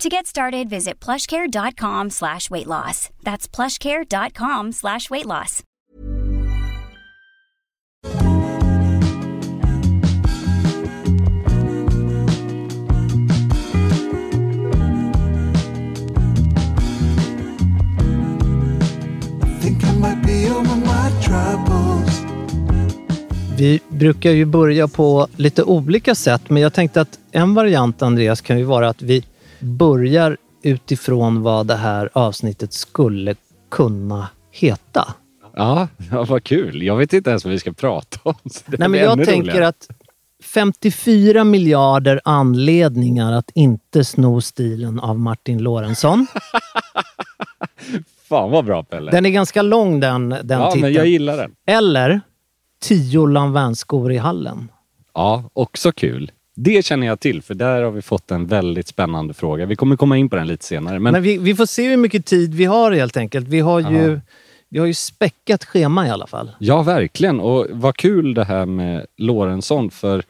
To get started, visit plushcare.com slash weight loss. That's plushcare.com slash weight loss. Think I might be over my troubles. Vi brukar ju börja på lite olika sätt, men jag tänkte att en variant, Andreas, kan ju vara att vi börjar utifrån vad det här avsnittet skulle kunna heta. Ja, ja, vad kul. Jag vet inte ens vad vi ska prata om. Nej, men jag tänker roligare. att 54 miljarder anledningar att inte sno stilen av Martin Lorentzon. Fan vad bra Pelle. Den är ganska lång den, den ja, titeln. men jag gillar den. Eller 10 Lanvin-skor i hallen. Ja, också kul. Det känner jag till, för där har vi fått en väldigt spännande fråga. Vi kommer komma in på den lite senare. Men, Men vi, vi får se hur mycket tid vi har helt enkelt. Vi har ju, vi har ju späckat schema i alla fall. Ja, verkligen. Och vad kul det här med Lorentzon, för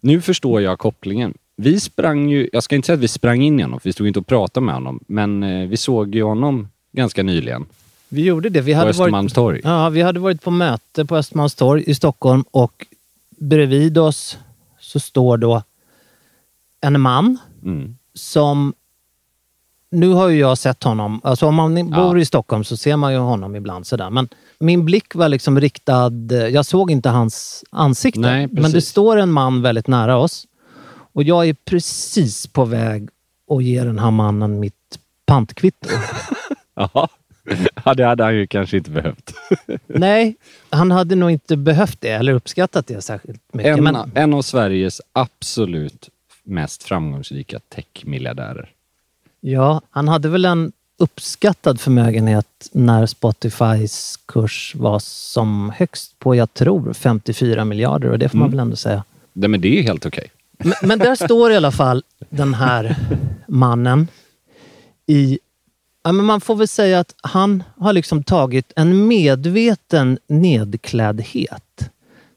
nu förstår jag kopplingen. Vi sprang ju, jag ska inte säga att vi sprang in i honom, för vi stod inte och pratade med honom, men eh, vi såg ju honom ganska nyligen Vi gjorde det. Vi på hade, varit, Östermalmstorg. ja, vi hade varit på möte på Östermalmstorg i Stockholm och bredvid oss så står då en man Mm. som... Nu har ju jag sett honom. Alltså om man bor i Stockholm så ser man ju honom ibland sådär. Men min blick var liksom riktad... Jag såg inte hans ansikte. Nej, men det står en man väldigt nära oss. Och jag är precis på väg att ge den här mannen mitt pantkvitto. Ja. det hade han ju kanske inte behövt. Nej, han hade nog inte behövt det eller uppskattat det särskilt mycket. En, Men, en av Sveriges absolut mest framgångsrika techmiljardärer. ja, han hade väl en uppskattad förmögenhet när Spotifys kurs var som högst på, jag tror, 54 miljarder och det får man Mm. väl ändå säga. Nej, men det är helt okej. Men, men där står i alla fall den här mannen i... Ja, men man får väl säga att han har liksom tagit en medveten nedkläddhet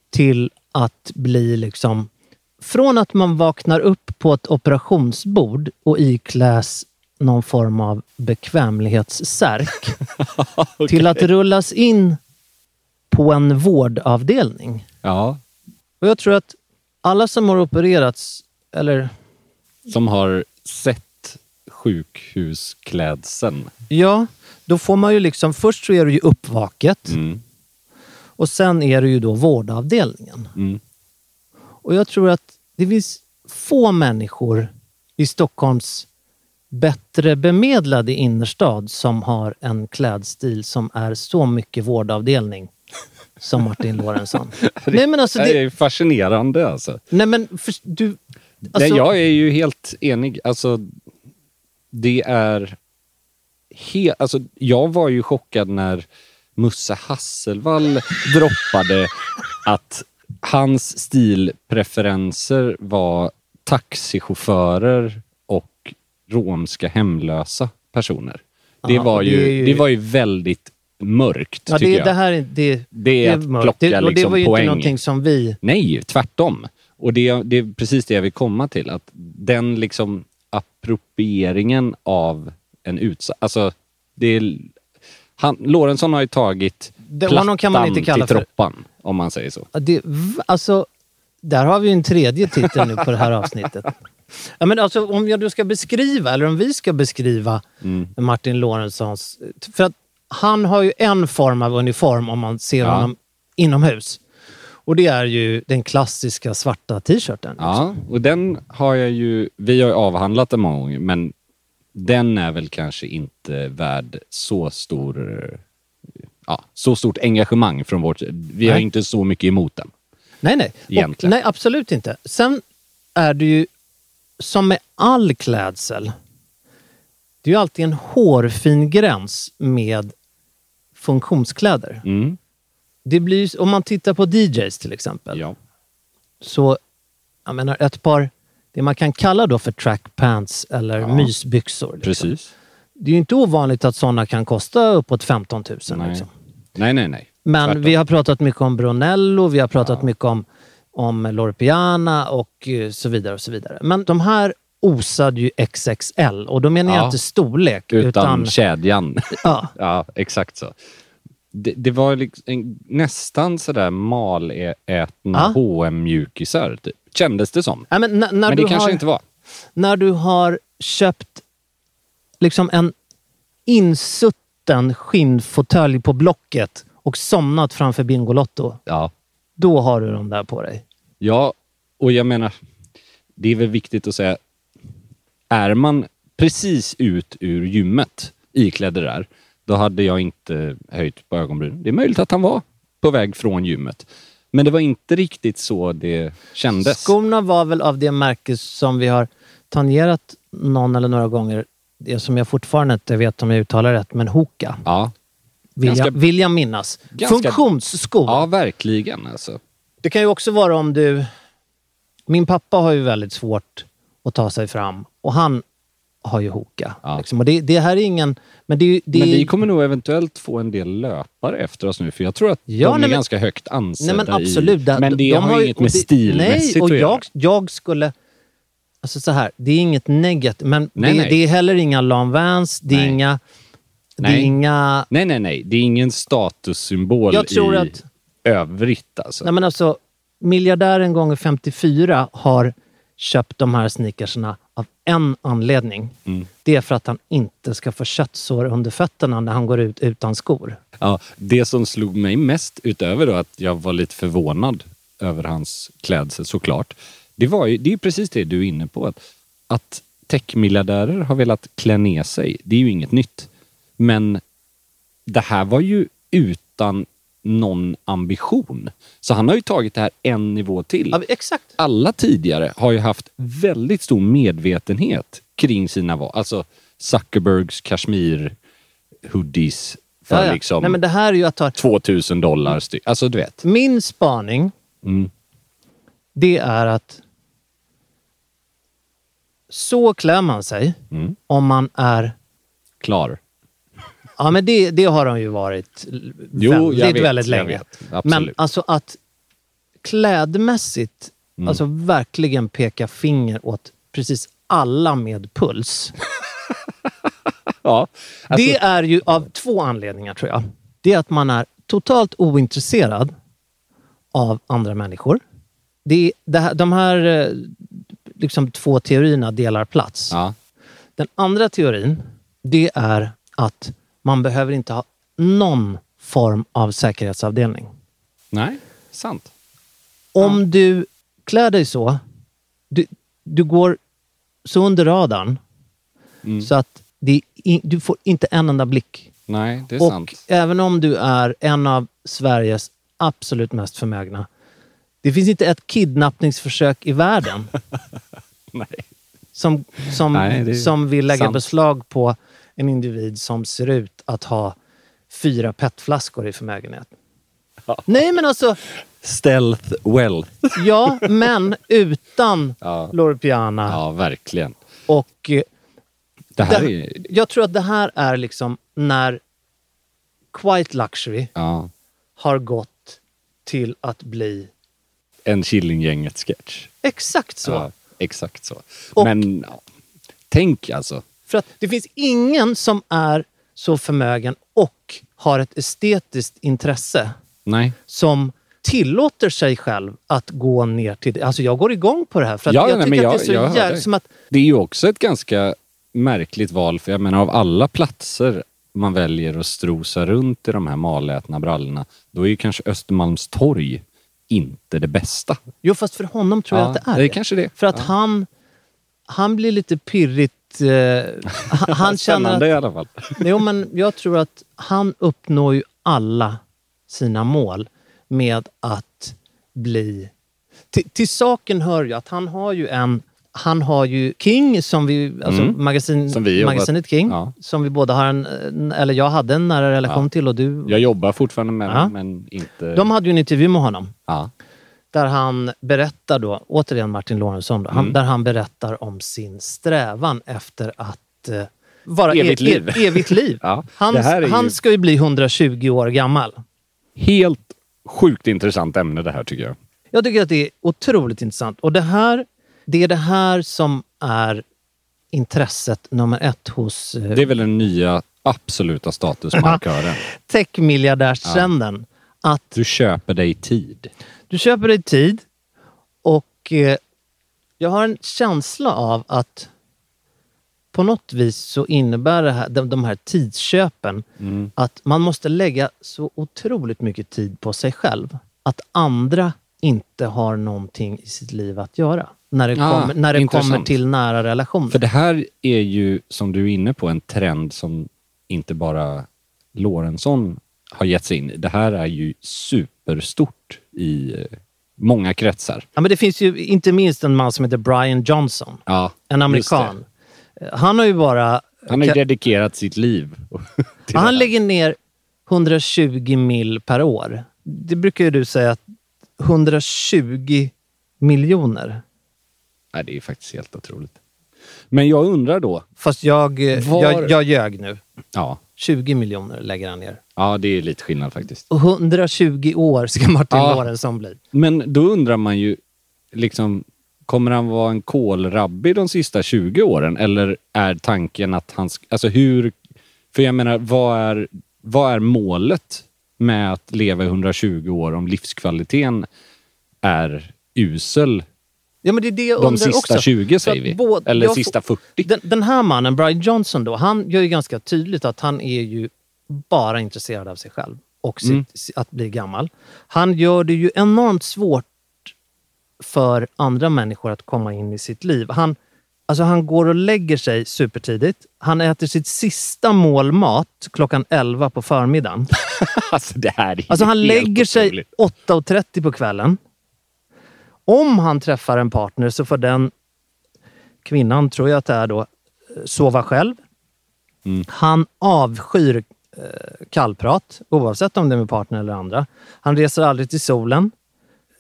till att bli liksom... Från att man vaknar upp på ett operationsbord och ikläs någon form av bekvämlighetssärk till att rullas in på en vårdavdelning. Ja, Och jag tror att alla som har opererats, eller som har sett sjukhusklädseln. ja, då får man ju liksom, först så är du ju uppvaket Mm. och sen är det ju då vårdavdelningen. Mm. Och jag tror att det finns få människor i Stockholms bättre bemedlade innerstad som har en klädstil som är så mycket vårdavdelning som Martin Lorentzon. nej men alltså, Det det, är fascinerande alltså. nej men för, du... Nej, Alltså, jag är ju helt enig. Alltså, det är... He- alltså, jag var ju chockad när Musse Hasselvall droppade att hans stilpreferenser var taxichaufförer och romska hemlösa personer. Det, Ja, var och det ju, ju- det var ju väldigt mörkt, Ja, det, jag. det här är, det, Det är att mörkt. plocka det, Och det liksom var ju poäng. inte någonting som vi... Nej, tvärtom. Och det, det är precis det jag vill komma till. Att den liksom approprieringen av en utsatt... Alltså, det är... Han, Lorentzon har ju tagit Det- honom kan man inte plattan kalla till för- troppan, om man säger så. Det, alltså, där har vi ju en tredje titel nu på det här avsnittet. Ja, men alltså, om jag då ska beskriva, eller om vi ska beskriva Mm. Martin Lorentzons... För att han har ju en form av uniform om man ser Ja. honom inomhus. Och det är ju den klassiska svarta t-shirten. Ja, och den har jag ju... Vi har ju avhandlat den många gånger, men den är väl kanske inte värd så stor... Ja, så stort engagemang från vårt... Vi har Nej. inte så mycket emot den. Nej, nej. Och, nej, absolut inte. Sen är det ju som med all klädsel. Det är ju alltid en hårfin gräns med funktionskläder. Mm. Det blir, om man tittar på DJs till exempel. Ja. Så, jag menar ett par, det man kan kalla då för trackpants eller Ja. mysbyxor. Liksom. Precis. Det är ju inte ovanligt att sådana kan kosta uppåt 15 000. Nej. Liksom. nej, nej, nej. Men Tvärtom. vi har pratat mycket om Brunello, vi har pratat mycket om, om Loro Piana och eh, så vidare. och så vidare. Men de här osade ju XXL och då menar jag Ja. inte storlek Utan, utan... kedjan. ja, ja, exakt så. Det, det var liksom en, nästan sådär malätna Ja. hm mjukisar typ. Kändes det som. Ja, men Men det kanske har, inte var. när du har köpt liksom en insutten skinnfåtölj på Blocket och somnat framför Bingolotto, Ja. då har du dem där på dig. Ja, och jag menar, det är väl viktigt att säga, är man precis ut ur gymmet iklädd det där, då hade jag inte höjt på ögonbrynen. Det är möjligt att han var på väg från gymmet. Men det var inte riktigt så det kändes. Skorna var väl av det märke som vi har tangerat någon eller några gånger. Det som jag fortfarande inte vet om jag uttalar rätt, men Hoka. Ja. Vill, Ganska- jag, vill jag minnas. ganska- Funktionsskor. ja, verkligen alltså. Det kan ju också vara om du... Min pappa har ju väldigt svårt att ta sig fram och han har ju Hoka. Ja. Liksom. Och det, det här är ingen... Men, det, är det, Men är- vi kommer nog eventuellt få en del löpare efter oss nu, för jag tror att Ja, de är nej, men- ganska högt ansedda Nej men absolut. i... Men det de har ju inget med stilmässigt Nej, och att göra. jag, jag skulle... Alltså så här, det är inget negativt. Men Nej, det, det är heller inga Lan Vans, det är inga... Det är Nej. inga... Nej, nej, nej. Det är ingen statussymbol Jag tror i att- övrigt alltså. Nej men alltså, miljardären gånger 54 har köpt de här sneakersarna av en anledning. Mm. Det är för att han inte ska få köttsår under fötterna när han går ut utan skor. Ja, det som slog mig mest, utöver då att jag var lite förvånad över hans klädsel såklart. Det var ju, det är precis det du är inne på. Att, att techmiljardärer har velat klä ner sig, det är ju inget nytt. Men det här var ju utan någon ambition. Så han har ju tagit det här en nivå till. Ja, exakt. alla tidigare har ju haft väldigt stor medvetenhet kring sina val. Alltså Zuckerbergs kashmir hoodies för Ja, ja. liksom Nej, men det här är ju att ta... 2000 dollar styck. Alltså du vet. Min spaning, Mm. det är att så klär man sig Mm. om man är... Klar. Ja, men det, det har de ju varit Jo, väldigt, jag vet, väldigt jag länge. vet. Men alltså att klädmässigt Mm. alltså verkligen peka finger åt precis alla med puls. Ja. Alltså, det är ju av två anledningar tror jag. Det är att man är totalt ointresserad av andra människor. Det det här, de här eh, liksom två teorierna delar plats. ja. Den andra teorin, det är att man behöver inte ha någon form av säkerhetsavdelning. Nej, sant. Om du klär dig så, du, du går så under radarn Mm. så att det du får inte en enda blick. Nej, det är Och sant. även om du är en av Sveriges absolut mest förmögna. Det finns inte ett kidnappningsförsök i världen Nej. som, som, Nej, som vill lägga sant. beslag på en individ som ser ut att ha fyra petflaskor i förmögenhet. Nej men alltså, Stealth wealth. ja men utan Ja. Loro Piana. Ja, verkligen. Och eh, Det här det, är... jag tror att det här är liksom när quite luxury Ja. har gått till att bli En Killinggänget-sketch. exakt så. Ja, exakt så. Och- Men ja, tänk alltså. För att det finns ingen som är så förmögen och har ett estetiskt intresse Nej. som tillåter sig själv att gå ner till det. Alltså jag går igång på det här. För att Ja, jag nej, tycker men att det är jag- jag så dig. Som att, Det är ju också ett ganska märkligt val, för jag menar av alla platser man väljer att strosa runt i de här malätna brallorna, då är ju kanske Östermalmstorg inte det bästa. jo, fast för honom tror jag Ja, att det är det är kanske det. För att Ja. han, han blir lite pirrigt... Eh, han, han känner att, i alla fall. Jo, men jag tror att han uppnår ju alla sina mål med att bli... Till, till saken hör ju att han har ju en... Han har ju King, som vi, alltså Mm. magasin, Som vi magasinet King, ja. som vi båda har en... Eller jag hade en nära relation Ja. till och du... Jag jobbar fortfarande med Ja. men inte... De hade ju en intervju med honom. Ja. Där han berättar då, återigen Martin Lorentzon, då, han, Mm. där han berättar om sin strävan efter att eh, vara Evigt e- liv. Evigt liv. Ja, han, ju- han ska ju bli 120 år gammal. Helt sjukt intressant ämne det här tycker jag. Jag tycker att det är otroligt intressant. Och det här, det är det här som är intresset nummer ett hos eh, Det är väl den nya absoluta statusmarkören. techmiljardärstrenden. Att Du köper dig tid. Du köper dig tid och eh, jag har en känsla av att på något vis så innebär det här, de, de här tidsköpen Mm. att man måste lägga så otroligt mycket tid på sig själv. Att andra inte har någonting i sitt liv att göra. När det, Ah, kommer, när det intressant. kommer till nära relationer. För det här är ju, som du är inne på, en trend som inte bara Lorentzon har gett sig in i. Det här är ju superstort i många kretsar. ja, men det finns ju inte minst en man som heter Brian Johnson. Ja, En amerikan. Han har ju bara... Han har ju dedikerat sitt liv han lägger ner 120 mil per år. Det brukar ju du säga att 120 miljoner. Nej, det är faktiskt helt otroligt. Men jag undrar då, Fast jag, Var- jag, jag ljög nu. ja, 20 miljoner lägger han ner. ja det är lite skillnad faktiskt. Och 120 år ska Martin Ja. Lorentzon bli. Men då undrar man ju, liksom, kommer han vara en kolrabbi de sista 20 åren? Eller är tanken att han... Alltså hur... För jag menar, vad är, vad är målet med att leva i 120 år om livskvaliteten är usel Ja, men det är det jag de sista också. 20 För säger vi? båda- Eller sista får- 40? Den, den här mannen, Brian Johnson, då, han gör ju ganska tydligt att han är ju bara intresserad av sig själv och sitt, Mm. att bli gammal. Han gör det ju enormt svårt för andra människor att komma in i sitt liv. Han, alltså han går och lägger sig supertidigt. Han äter sitt sista mål mat klockan 11 på förmiddagen. Alltså det här är Alltså han lägger sig otroligt. 8.30 på kvällen. Om han träffar en partner så får den kvinnan, tror jag att det är då, eh, sova själv. Mm. Han avskyr eh, kallprat, oavsett om det är med partner eller andra. Han reser aldrig till solen.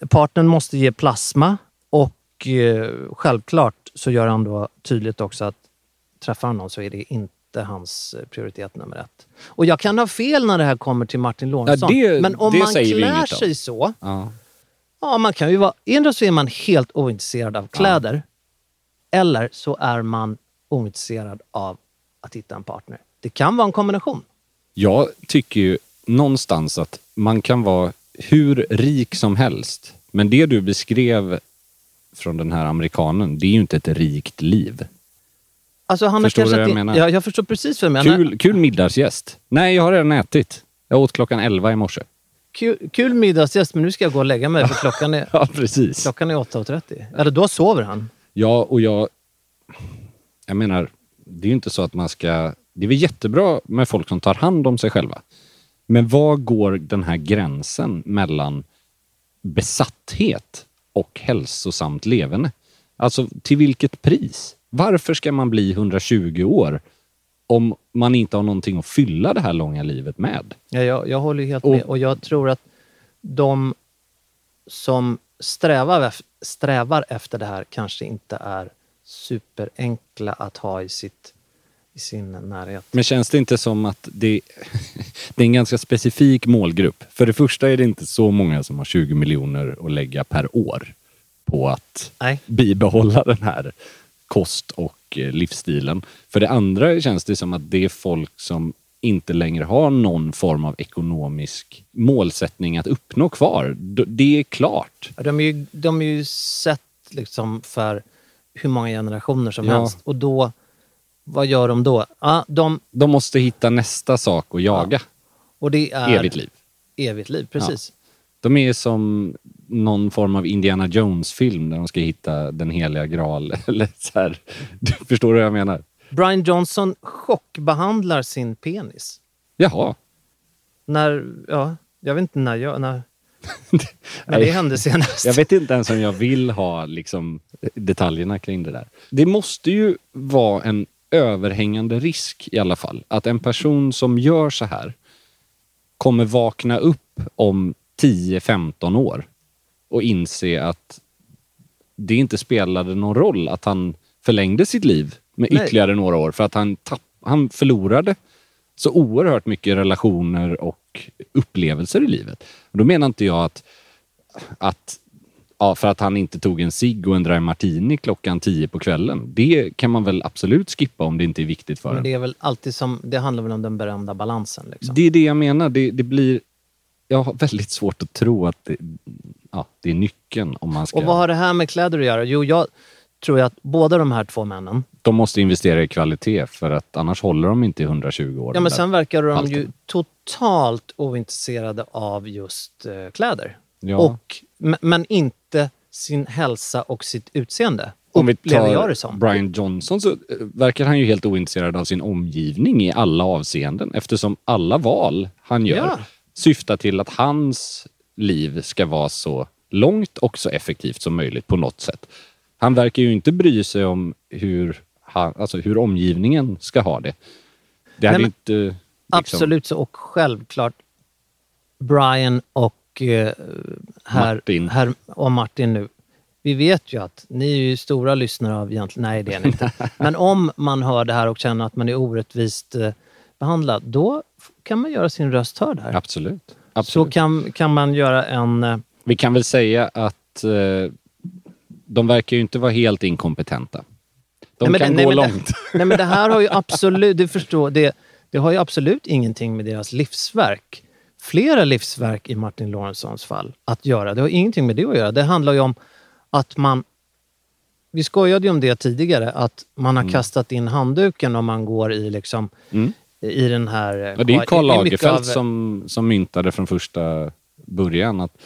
Partnern måste ge plasma och eh, självklart så gör han då tydligt också att träffar han någon så är det inte hans eh, prioritet nummer ett. Och jag kan ha fel när det här kommer till Martin Lorentzon. det- men om man klär om. sig så, Ja. Ja man kan ju vara, endera så är man helt ointresserad av kläder eller så är man ointresserad av att hitta en partner. Det kan vara en kombination. Jag tycker ju någonstans att man kan vara hur rik som helst. Men det du beskrev från den här amerikanen, det är ju inte ett rikt liv. Alltså han Förstår du vad jag inte- menar? Ja, jag förstår precis vad du menar. Kul, kul middagsgäst. Nej, jag har redan ätit. Jag åt klockan 11 i morse. Kul, kul middagsgäst, men nu ska jag gå och lägga mig för klockan är, Ja, precis. klockan är 8.30. Eller då sover han. Ja, och jag... Jag menar, det är ju inte så att man ska... Det är väl jättebra med folk som tar hand om sig själva. Men var går den här gränsen mellan besatthet och hälsosamt levande? Alltså, till vilket pris? Varför ska man bli 120 år om man inte har någonting att fylla det här långa livet med? Ja, jag, jag håller helt Och- med. Och jag tror att de som strävar, strävar efter det här kanske inte är superenkla att ha i sitt i sin närhet. Men känns det inte som att det, det är en ganska specifik målgrupp? För det första är det inte så många som har 20 miljoner att lägga per år på att Nej. bibehålla den här kost och eh, livsstilen. För det andra känns det som att det är folk som inte längre har någon form av ekonomisk målsättning att uppnå kvar. Det är klart. De är ju, de är ju sett liksom för hur många generationer som Ja. helst. Och då, vad gör de då? Ja, de, De måste hitta nästa sak att jaga. och det är Evigt liv. Evigt liv, precis. De är som någon form av Indiana Jones-film där de ska hitta den heliga graal. Eller så här. Du förstår vad jag menar? Brian Johnson chockbehandlar sin penis. Jaha. När, ja, jag vet inte när jag... När, när det hände senast. Jag vet inte ens om jag vill ha liksom, detaljerna kring det där. Det måste ju vara en överhängande risk i alla fall. Att en person som gör så här kommer vakna upp om 10-15 år och inse att det inte spelade någon roll att han förlängde sitt liv med Nej. ytterligare några år för att han, tapp, han förlorade så oerhört mycket relationer och upplevelser i livet. Och då menar inte jag att, att ja, för att han inte tog en cigg och en dry martini klockan 10 på kvällen. Det kan man väl absolut skippa om det inte är viktigt för Men en. det är väl alltid som... Det handlar väl om den berömda balansen. Liksom. Det är det jag menar. Det, det blir... Jag har väldigt svårt att tro att det, ja, det är nyckeln om man ska... Och vad har det här med kläder att göra? Jo, jag tror ju att båda de här två männen, De måste investera i kvalitet för att annars håller de inte i 120 år. ja men sen verkar de ju Alltid. totalt ointresserade av just eh, kläder. Ja. Och, men inte sin hälsa och sitt utseende. Om vi jag tar. Brian Johnson så eh, verkar han ju helt ointresserad av sin omgivning i alla avseenden eftersom alla val han gör Ja. Syftar till att hans liv ska vara så långt och så effektivt som möjligt på något sätt. Han verkar ju inte bry sig om hur, han, alltså hur omgivningen ska ha det. Det hade men- inte... Liksom, Absolut så. Och självklart Brian och eh, herr, Martin. herr, och Martin nu. Vi vet ju att ni är ju stora lyssnare av egentligen... Nej, det är ni inte. Men om man hör det här och känner att man är orättvist eh, behandlad, då kan man göra sin röst hörd här. Absolut. Så Absolut. kan, kan man göra en... eh, Vi kan väl säga att eh, de verkar ju inte vara helt inkompetenta. De Nej, kan det- nej, gå det- långt. Nej men det här har ju absolut, du förstår, det, det har ju absolut ingenting med deras livsverk, flera livsverk i Martin Lorentzons fall, att göra. Det har ingenting med det att göra. Det handlar ju om att man... Vi skojade ju om det tidigare, att man Mm. har kastat in handduken om man går i liksom i den här... eh, Och det är Karl Lagerfeld av- som, som myntade från första början att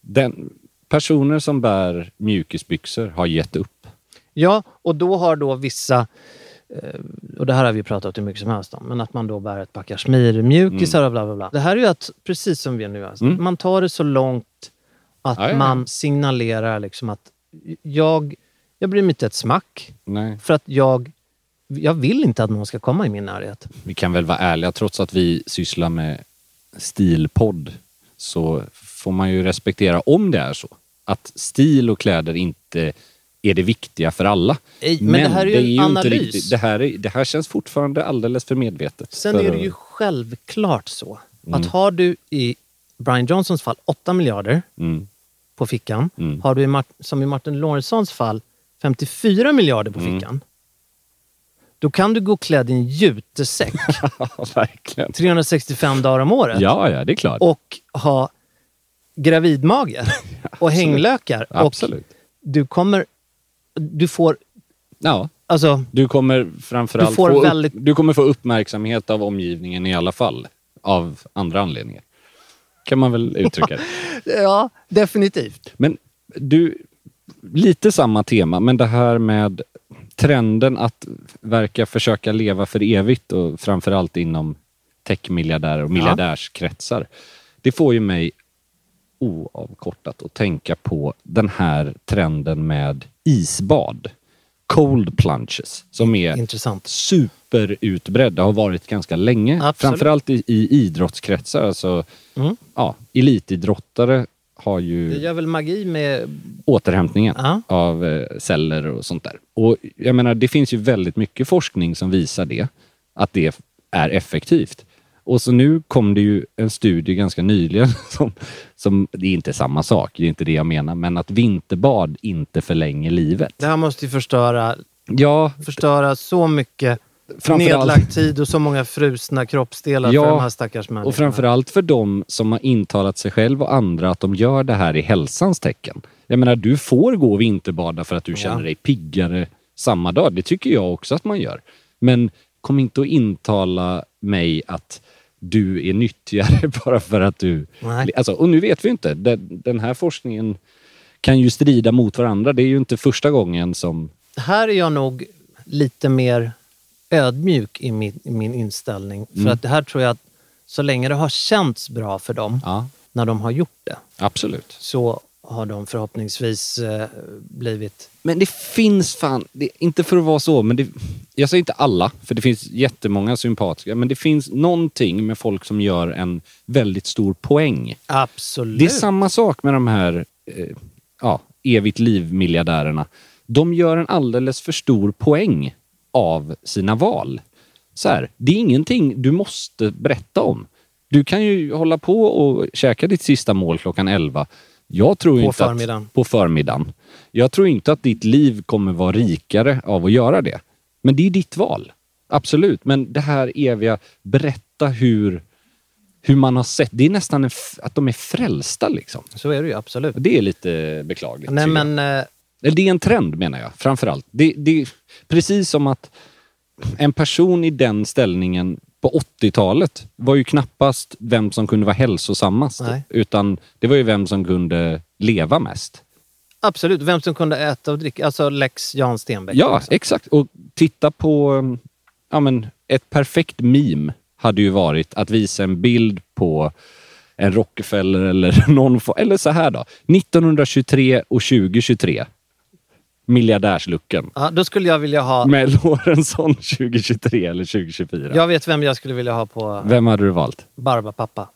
den, personer som bär mjukisbyxor har gett upp. Ja, och då har då vissa, eh, och det här har vi pratat hur mycket som helst om, men att man då bär ett par kashmirmjukisar och bla bla bla. Det här är ju att, precis som vi nu är, man tar det så långt att Ja, ja, ja. man signalerar liksom att jag, jag bryr mig inte ett smack Nej. för att jag, jag vill inte att någon ska komma i min närhet. Vi kan väl vara ärliga, trots att vi sysslar med stilpodd så får man ju respektera om det är så. Att stil och kläder inte är det viktiga för alla. Nej, men det här är ju en inte analys. riktigt- det, här är, det här känns fortfarande alldeles för medvetet. Sen för är det ju självklart så Mm. att har du i Brian Johnsons fall 8 miljarder Mm. på fickan. Mm. Har du i som i Martin Lorentzons fall 54 miljarder på Mm. fickan. Då kan du gå klädd i en jutesäck verkligen. 365 dagar om året Ja, ja, det är klart. och ha gravidmage och hänglökar. Och Absolut. du kommer... Du får... Ja, Alltså, du kommer framförallt Du får få, väldigt- du kommer få uppmärksamhet av omgivningen i alla fall. Av andra anledningar. Kan man väl uttrycka det. ja, definitivt. Men du, lite samma tema, men det här med trenden att verka försöka leva för evigt och framförallt inom techmiljardärer och miljardärskretsar. Det får ju mig oavkortat att tänka på den här trenden med isbad. Cold plunges, som är Intressant. superutbredda har varit ganska länge. Absolut. Framförallt i, i idrottskretsar. Alltså, Mm. ja, elitidrottare har ju Det gör väl magi med... återhämtningen Ja. av eh, celler och sånt där. Och jag menar, det finns ju väldigt mycket forskning som visar det, att det är effektivt. Och så nu kom det ju en studie ganska nyligen som, som det är inte samma sak, det är inte det jag menar, men att vinterbad inte förlänger livet. Det här måste ju förstöra, Ja, förstöra så mycket Nedlagd tid och så många frusna kroppsdelar Ja, för de här stackars människorna. och framförallt för de som har intalat sig själv och andra att de gör det här i hälsans tecken. Jag menar, du får gå och vinterbada för att du känner dig piggare samma dag. Det tycker jag också att man gör. Men kom inte att intala mig att du är nyttigare bara för att du... Nej. Alltså, och nu vet vi inte. Den här forskningen kan ju strida mot varandra. Det är ju inte första gången som... Här är jag nog lite mer ödmjuk i min, min inställning. För Mm. att det här tror jag att så länge det har känts bra för dem Ja, när de har gjort det absolut. så har de förhoppningsvis eh, blivit... Men det finns fan, det, inte för att vara så, men det, jag säger inte alla, för det finns jättemånga sympatiska, men det finns någonting med folk som gör en väldigt stor poäng. Absolut. Det är samma sak med de här eh, ja, evigt liv-miljardärerna. De gör en alldeles för stor poäng av sina val. Så här, det är ingenting du måste berätta om. Du kan ju hålla på och käka ditt sista mål klockan 11. Jag tror På inte förmiddagen. Att, på förmiddagen. Jag tror inte att ditt liv kommer vara rikare av att göra det. Men det är ditt val. Absolut. Men det här eviga, berätta hur, hur man har sett. Det är nästan en att de är frälsta liksom. Så är det ju absolut. Det är lite beklagligt. Nej tycker jag. Det är en trend menar jag, framförallt. Det, det, precis som att en person i den ställningen på 80-talet var ju knappast vem som kunde vara hälsosammast. Nej. Utan det var ju vem som kunde leva mest. absolut. Vem som kunde äta och dricka. Alltså Lex Jan Stenbeck. Ja, liksom. exakt. Och titta på... Ja, men ett perfekt meme hade ju varit att visa en bild på en Rockefeller eller någon... Eller så här då. 1923 och 2023. Miljardärslucken. Ja, då skulle jag vilja ha... Med Lorentzon 2023 eller 2024. Jag vet vem jag skulle vilja ha på Vem hade du valt? Barbapapa.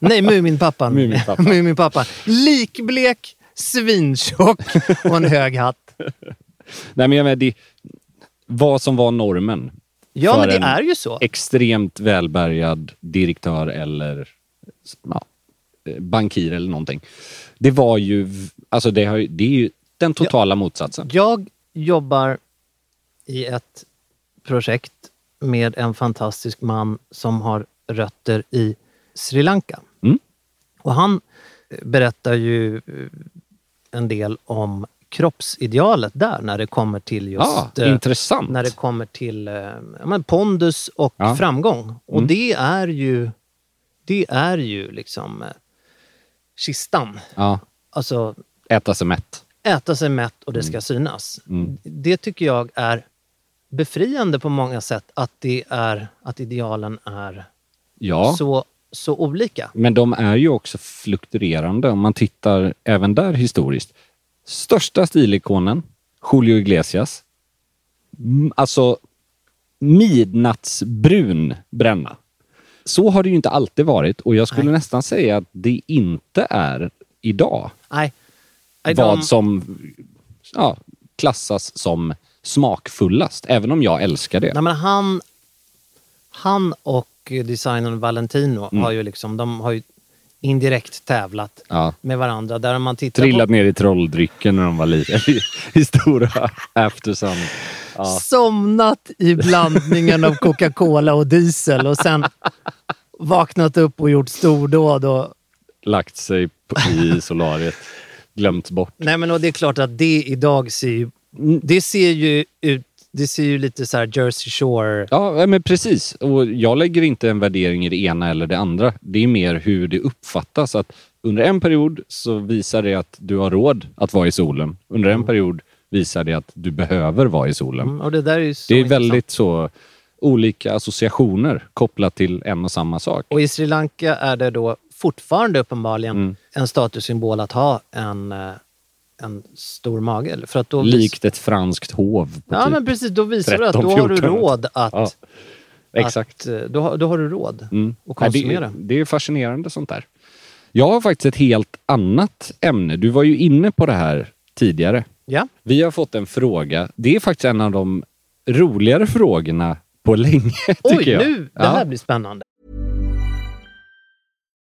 Nej, Muminpappan. Muminpappan. Muminpappan. Likblek, svintjock och en hög hatt. Nej, men jag menar, det, vad som var normen. Ja, men det är ju så. Extremt välbärgad direktör eller ja, eh, bankir eller någonting. Det var ju, alltså det, har, det är ju den totala motsatsen. Jag jobbar i ett projekt med en fantastisk man som har rötter i Sri Lanka. Mm. Och han berättar ju eh, en del om kroppsidealet där när det kommer till just... Ja, eh, intressant. när det kommer till eh, men pondus och Ja. framgång. Och Mm. det är ju det är ju liksom eh, kistan. Ja, Alltså äta sig mätt. Äta sig mätt och det ska synas. Mm. Det tycker jag är befriande på många sätt att, det är, att idealen är Ja, så, så olika. men de är ju också fluktuerande om man tittar även där historiskt. Största stilikonen, Julio Iglesias. Mm, Alltså midnattsbrun bränna. Så har det ju inte alltid varit och jag skulle Nej. nästan säga att det inte är idag Nej, vad de- som ja, klassas som smakfullast. Även om jag älskar det. Nej, men han, han och designern Valentino Mm. har ju liksom, de har ju indirekt tävlat Ja. med varandra. Där man tittar Trillat på, ner i trolldrycken när de var lite i, stora aftersun. Ja. somnat i blandningen av Coca-Cola och diesel och sen vaknat upp och gjort stordåd. Och, Lagt sig i solariet. Glömt bort. nej men och det är klart att det idag ser ju, det ser ju ut, det ser ju lite så här Jersey Shore. Ja, men precis. Och jag lägger inte en värdering i det ena eller det andra. Det är mer hur det uppfattas. Att under en period så visar det att du har råd att vara i solen. Under en period visar det att du behöver vara i solen. Mm, och det där är så det är väldigt så olika associationer kopplat till en och samma sak. Och i Sri Lanka är det då fortfarande uppenbarligen Mm. en statussymbol att ha en, eh, en stor mage. För att då Likt ett franskt hov. Ja typ. men precis, då visar du att 13, då har du 14. råd att... Ja, exakt. Att, eh, då, då har du råd Mm. att Nej, det, konsumera. det är fascinerande sånt där. Jag har faktiskt ett helt annat ämne. Du var ju inne på det här tidigare. Ja. Vi har fått en fråga. Det är faktiskt en av de roligare frågorna på länge, Oj, tycker jag. nu! Det här blir spännande.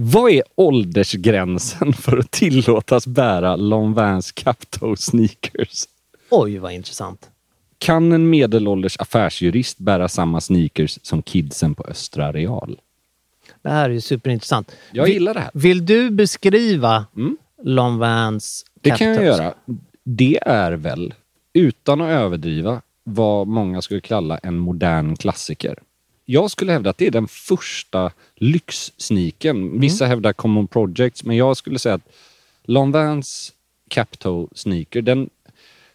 Vad är åldersgränsen för att tillåtas bära Long Vans Capto sneakers? Oj, vad intressant. Kan en medelålders affärsjurist bära samma sneakers som kidsen på Östra Areal? Det här är ju superintressant. Jag Vill- gillar det här. Vill du beskriva Mm. Long Vans Det kan jag göra. Det är väl, utan att överdriva, vad många skulle kalla en modern klassiker. Jag skulle hävda att det är den första lyxsniken. Vissa hävdar Common Projects, men jag skulle säga att Long Vans Capto sneaker, den,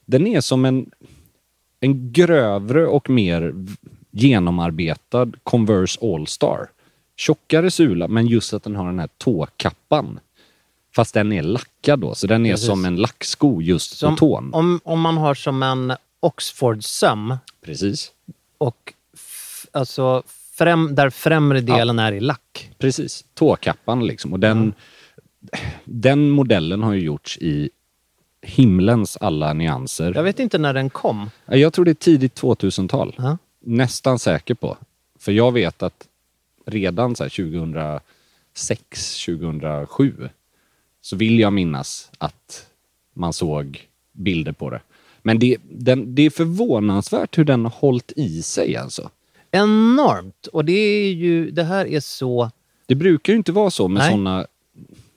den är som en, en grövre och mer genomarbetad Converse All-Star. Tjockare sula, men just att den har den här tåkappan. Fast den är lackad då, så den är Precis. som en lacksko just Som, på tån. om, om man har som en Oxford-söm Precis. och alltså främ, där främre delen är i lack. Precis. Tåkappan liksom. Och den, den modellen har ju gjorts i himlens alla nyanser. Jag vet inte när den kom. Jag tror det är tidigt 2000-tal. Ja. Nästan säker på. För jag vet att redan så här 2006, 2007 så vill jag minnas att man såg bilder på det. Men det, den, det är förvånansvärt hur den har hållit i sig alltså. Enormt! Och det är ju, det här är så... Det brukar ju inte vara så med Nej. såna,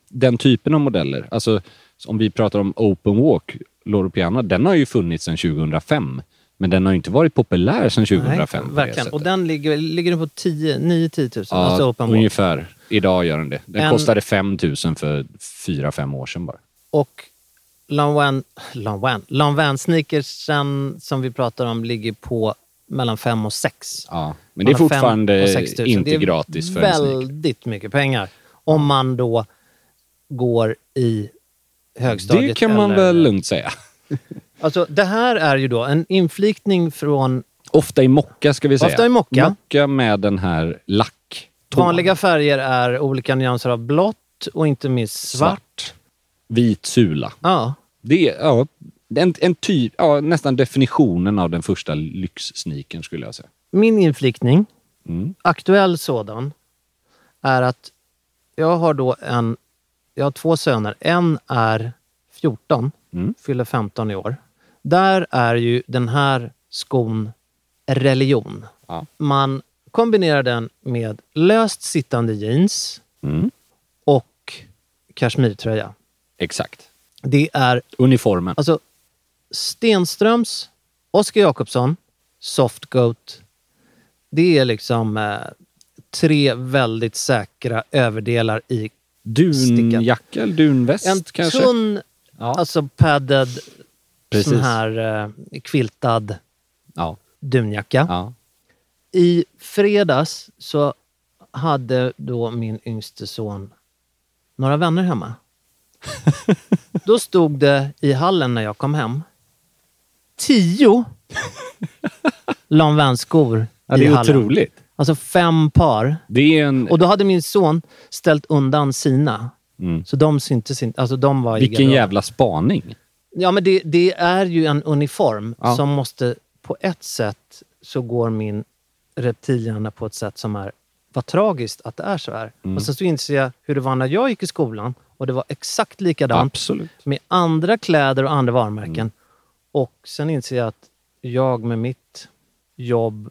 den typen av modeller. Alltså om vi pratar om Open Walk, Loro Piana, den har ju funnits sedan 2005. Men den har ju inte varit populär sedan 2005. på det verkligen. Och den ligger, ligger den på 9-10 000? Ja, alltså open walk. ungefär. Idag gör den det. Den En- kostade 5 000 för 4-5 år sedan bara. Och Lanvin, Lanvin, Lanvin sneakersen som vi pratar om ligger på mellan 5 och 6. Ja, men det är fortfarande inte det är gratis för en sneaker. väldigt mycket pengar. Om man då går i högstadiet. Det kan man eller- väl lugnt säga. Alltså, det här är ju då en inflikning från Ofta i mocka ska vi säga. Ofta i mocka. Mocka med den här lack. vanliga färger är olika nyanser av blått och inte minst svart. svart. Vit sula. Ja, Det är ja, en, en typ, ja, nästan definitionen av den första lyxsneakern skulle jag säga. min inflikning, Mm. aktuell sådan, är att jag har då en... Jag har två söner. En är 14, Mm. fyller 15 i år. Där är ju den här skon religion. Ja. Man kombinerar den med löst sittande jeans Mm. och kashmirtröja. Exakt. Det är Uniformen. alltså Stenströms, Oskar Jakobsson, Softgoat. Det är liksom eh, tre väldigt säkra överdelar i Dunjacka eller dunväst en kanske? tunn, Ja. alltså padded, Precis. sån här eh, quiltad Ja. dunjacka. ja. I fredags så hade då min yngste son några vänner hemma. Då stod det i hallen när jag kom hem tio Lanvin-skor ja det är hallen. otroligt. Alltså fem par. Det är en... Och då hade min son ställt undan sina. Mm. Så de syntes inte. Alltså de var Vilken jävla spaning. Ja, men det, det är ju en uniform Ja. som måste... På ett sätt så går min reptilhjärna på ett sätt som är... Vad tragiskt att det är så här. Mm. Och sen så inser jag hur det var när jag gick i skolan och det var exakt likadant Absolut. med andra kläder och andra varumärken. Mm. Och sen inser jag att jag med mitt jobb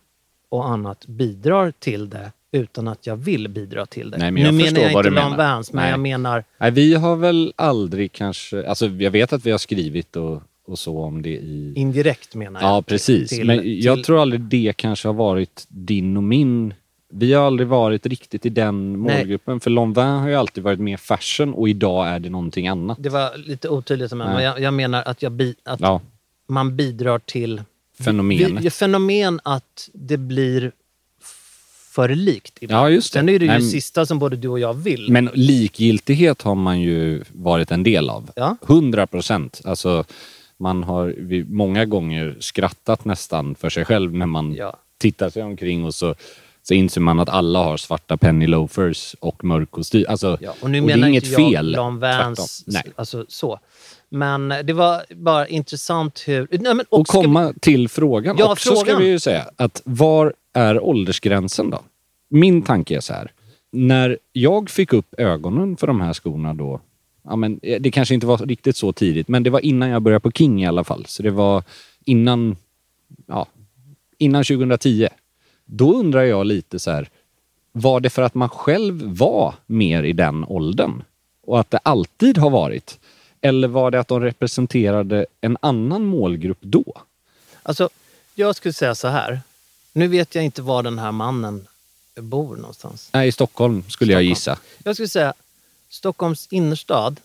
och annat bidrar till det utan att jag vill bidra till det. Nej, men jag nu förstår menar jag inte du Lan menar. Vans, men Nej. jag menar... Nej, vi har väl aldrig kanske... Alltså jag vet att vi har skrivit och, och så om det i... Indirekt menar jag. Ja, precis. till- Men jag till- tror aldrig det kanske har varit din och min... Vi har aldrig varit riktigt i den Nej. målgruppen. För Lanvin har ju alltid varit mer fashion och idag är det någonting annat. Det var lite otydligt, men Nej. jag, jag menar att, jag bi, att Ja, man bidrar till fenomenet. vi, fenomen att det blir för likt. ibland. Ja, just det. Sen är det ju Nej, sista som både du och jag vill. Men likgiltighet har man ju varit en del av. Ja. 100 procent. Alltså, man har många gånger skrattat nästan för sig själv när man Ja. tittar sig omkring och så, så inser man att alla har svarta penny loafers och mörk kostym. Alltså, Ja, och nu och det är menar inget jag fel. Vans. Nej. alltså så. Men det var bara intressant hur... Nej, men, Och ska vi- komma till frågan Ja, också ska frågan. vi ju säga. Att var är åldersgränsen då? Min tanke är så här. När jag fick upp ögonen för de här skorna då. Ja, men eh, det kanske inte var riktigt så tidigt, men det var innan jag började på King i alla fall. Så det var innan, ja, innan 2010. Då undrar jag lite så här. Var det för att man själv var mer i den åldern? Och att det alltid har varit? Eller var det att de representerade en annan målgrupp då? Alltså, jag skulle säga så här. Nu vet jag inte var den här mannen bor någonstans. Nej, i Stockholm skulle jag Stockholm. gissa. Jag skulle säga Stockholms innerstad,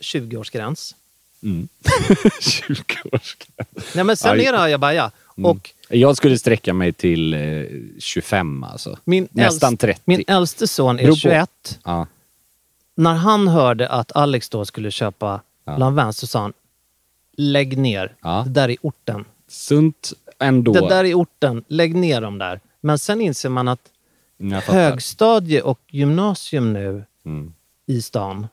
20-årsgräns. Mm. 20 års Nej men sen Aj. är det ajabaja. Mm. Och Jag skulle sträcka mig till eh, 25 alltså. min, Nästan äldst- 30. min äldste son är Beror på. 21. Ja. När han hörde att Alex då skulle köpa Ja. Lanvin så sa han Lägg ner. Ja. Det där är orten. Sunt ändå. Det där är orten. Lägg ner dem där. Men sen inser man att fattar. högstadie och gymnasium nu Mm. i stan,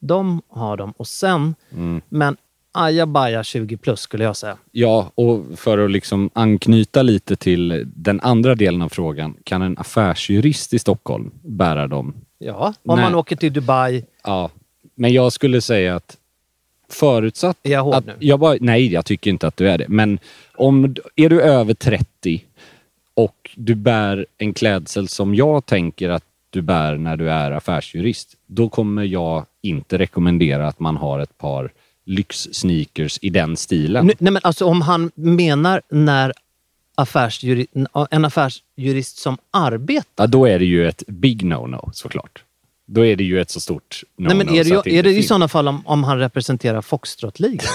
de har dem. Och sen, Mm. men ajabaja 20 plus skulle jag säga. Ja, och för att liksom anknyta lite till den andra delen av frågan. Kan en affärsjurist i Stockholm bära dem? Ja, om Nej. man åker till Dubai. Ja, men jag skulle säga att förutsatt Är jag hård att nu? jag bara, Nej, jag tycker inte att du är det. Men om, är du över 30 och du bär en klädsel som jag tänker att du bär när du är affärsjurist, då kommer jag inte rekommendera att man har ett par lyxsneakers i den stilen. Nu, nej men alltså om han menar när affärsjuri, en affärsjurist som arbetar. Ja, då är det ju ett big no-no såklart. Då är det ju ett så stort no-no. nej men är det, ju, är det i sådana fall om, om han representerar Foxtrot-ligan?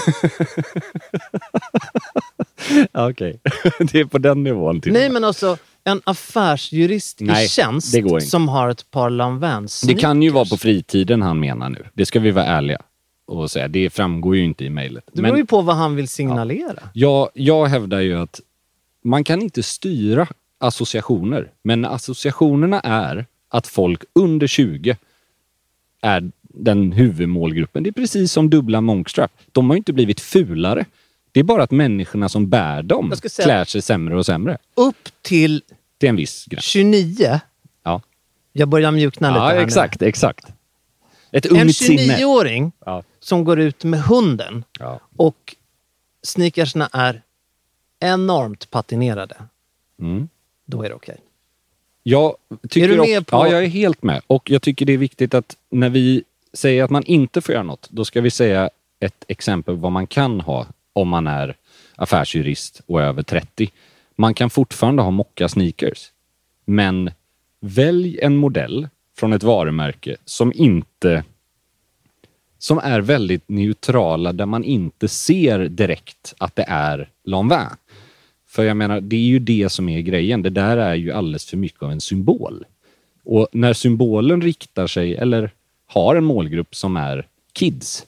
Ja, Okej, det är på den nivån. till nej men alltså en affärsjurist Nej, i tjänst det som har ett par Lanvins Det kan ju vara på fritiden han menar nu. Det ska vi vara ärliga och säga. Det framgår ju inte i mejlet. Det beror ju på vad han vill signalera. jag, jag hävdar ju att man kan inte styra associationer. Men associationerna är att folk under 20 är den huvudmålgruppen. Det är precis som dubbla monkstrap. De har ju inte blivit fulare. Det är bara att människorna som bär dem säga- klär sig sämre och sämre. Upp till är en viss gräns. 29, Ja, jag börjar mjukna lite ja här exakt, exakt. Ett nu. En ungt sinne. 29-åring Ja. som går ut med hunden Ja. och sneakersna är enormt patinerade, Mm. då är det okej. Jag tycker Är du med på- Ja, jag är helt med. Och jag tycker det är viktigt att när vi säger att man inte får göra något, då ska vi säga ett exempel vad man kan ha om man är affärsjurist och över 30. Man kan fortfarande ha mocka sneakers. Men välj en modell från ett varumärke som inte som är väldigt neutrala där man inte ser direkt att det är Lanvin. För jag menar, det är ju det som är grejen. Det där är ju alldeles för mycket av en symbol. Och när symbolen riktar sig, eller har en målgrupp som är kids,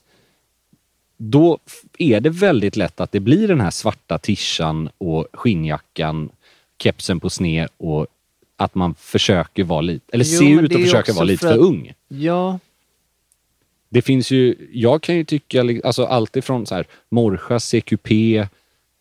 då är det väldigt lätt att det blir den här svarta tishan och skinnjackan, kepsen på sned och att man försöker vara lite, eller Jo, ser ut att försöka vara lite för för ung. Ja, Det finns ju, jag kan ju tycka, alltså allt ifrån så här, Morcha, CQP,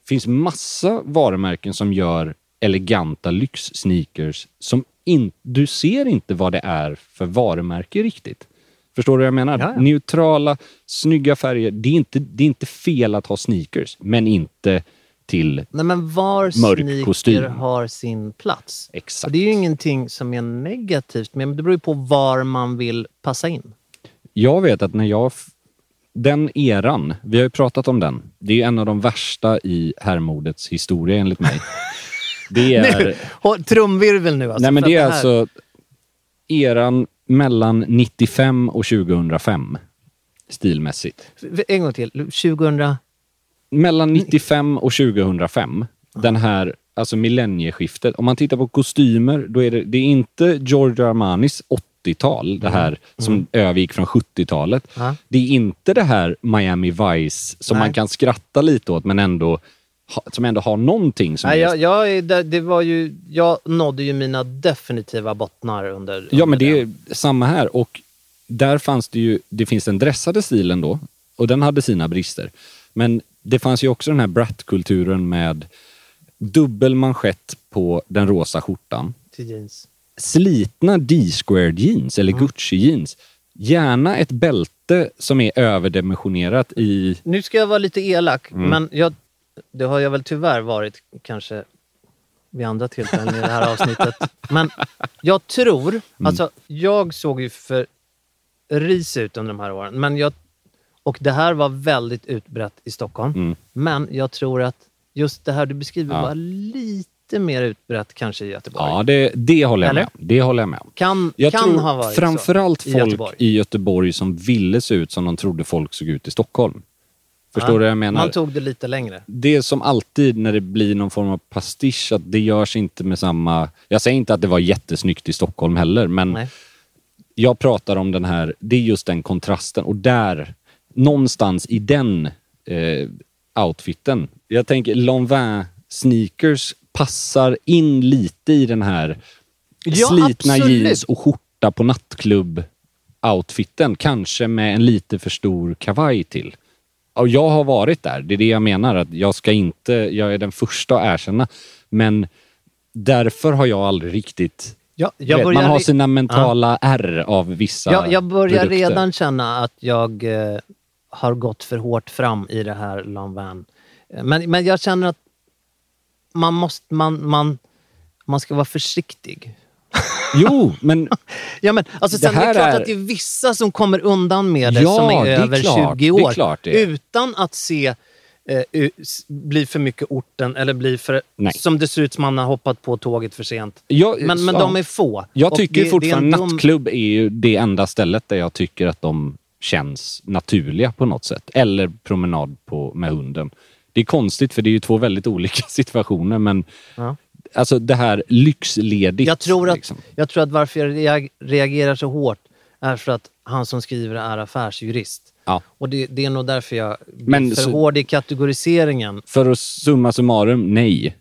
finns massa varumärken som gör eleganta lyxsneakers som in, du ser inte vad det är för varumärke riktigt. Förstår du vad jag menar? Ja, ja. Neutrala, snygga färger. Det är, inte, det är inte fel att ha sneakers, men inte till... nej men var Mörk sneaker kostym. har sin plats. Exakt. Och det är ju ingenting som är negativt, men det beror ju på var man vill passa in. Jag vet att när jag... Den eran, vi har ju pratat om den. Det är en av de värsta i herrmodets historia enligt mig. Det är... Nu, trumvirvel nu alltså. nej men det är att här- alltså eran mellan 95 och 2005. Stilmässigt. En gång till. 2000... Mellan 95 och 2005. Den här, alltså millennieskiftet. Om man tittar på kostymer, då är det, det är inte Giorgio Armanis 80-tal, det här som övergick från 70-talet. Ja. Det är inte det här Miami Vice som Nej. man kan skratta lite åt men ändå som ändå har någonting som Nej, jag, jag, det, det var ju, jag nådde ju mina definitiva bottnar under... Ja, under men det är samma här. Och där fanns det ju, det finns den dressade stilen då. Och den hade sina brister. Men det fanns ju också den här brat-kulturen med dubbel manschett på den rosa skjortan. Till jeans. Slitna D-squared jeans eller Gucci jeans. Gärna ett bälte som är överdimensionerat i... Nu ska jag vara lite elak, Mm. men jag, det har jag väl tyvärr varit kanske vid andra tillfällen i det här avsnittet. Men jag tror, Mm. alltså jag såg ju för ris ut under de här åren. Men jag, och det här var väldigt utbrett i Stockholm. Mm. Men jag tror att just det här du beskriver Ja. var lite mer utbrett kanske i Göteborg. Ja, det, det håller jag Eller? med. Det håller jag med. Kan, Jag kan tror ha varit framförallt så i folk Göteborg. i Göteborg som ville se ut som de trodde folk såg ut i Stockholm. Förstår du vad jag menar? Man tog det lite längre. Det är som alltid när det blir någon form av pastisch, att det görs inte med samma... Jag säger inte att det var jättesnyggt i Stockholm heller, men Nej. jag pratar om den här, det är just den kontrasten och där, någonstans i den eh, outfiten, jag tänker Lanvin sneakers passar in lite i den här Ja, slitna absolut. jeans och skjorta på nattklubb outfiten, kanske med en lite för stor kavaj till. Och jag har varit där, det är det jag menar, att jag ska inte, jag är den första att erkänna, men därför har jag aldrig riktigt Ja, vet, man har sina mentala R av vissa Ja, jag börjar produkter. redan känna att jag eh, har gått för hårt fram i det här Lanvin. Men, men jag känner att man måste, man, man, man ska vara försiktig. Jo, men Ja, men, alltså, Det sen, det, är klart är- att det är vissa som kommer undan med det Ja, som är, det är över klart, 20 det är år. det. Utan att se eh, bli för mycket orten eller bli för, Nej. som det ser ut som man har hoppat på tåget för sent. jag, Men, men ja. de är få. Jag tycker det- det fortfarande dum- nattklubb är ju det enda stället där jag tycker att de känns naturliga på något sätt. Eller promenad på, med hunden. Det är konstigt för det är ju två väldigt olika situationer men Ja. alltså det här lyxledigt. Jag tror, att, liksom. jag tror att varför jag reag- reagerar så hårt är för att han som skriver är affärsjurist. Ja. Och det, det är nog därför jag blir för hård i kategoriseringen. För att summa summarum, nej.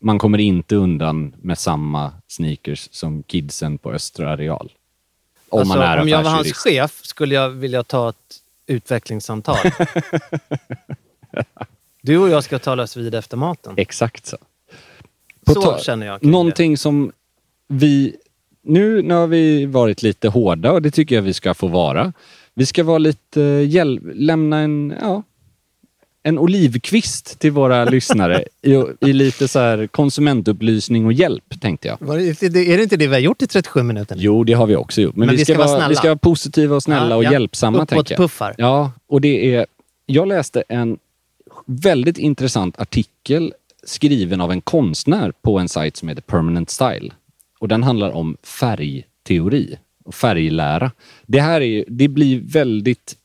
Man kommer inte undan med samma sneakers som kidsen på Östra Areal. Om Alltså, man är om jag var hans chef skulle jag vilja ta ett utvecklingssamtal. du och jag ska talas vid efter maten. Exakt så. Så känner jag kring det. Någonting som vi... Nu, nu har vi varit lite hårda och det tycker jag vi ska få vara. Vi ska vara lite hjälp, lämna en, ja, en olivkvist till våra lyssnare i, i lite så här konsumentupplysning och hjälp, tänkte jag. Var är det inte det vi har gjort i 37 minuter? nu? Jo, det har vi också gjort. Men, vi, ska vara, snälla. vi ska vara positiva och snälla Ja, och ja. hjälpsamma, Uppåt tänker jag. puffar. Ja, och det är... Jag läste en väldigt intressant artikel skriven av en konstnär på en sajt som heter Permanent Style. Och den handlar om färgteori och färglära. Det här är, det blir väldigt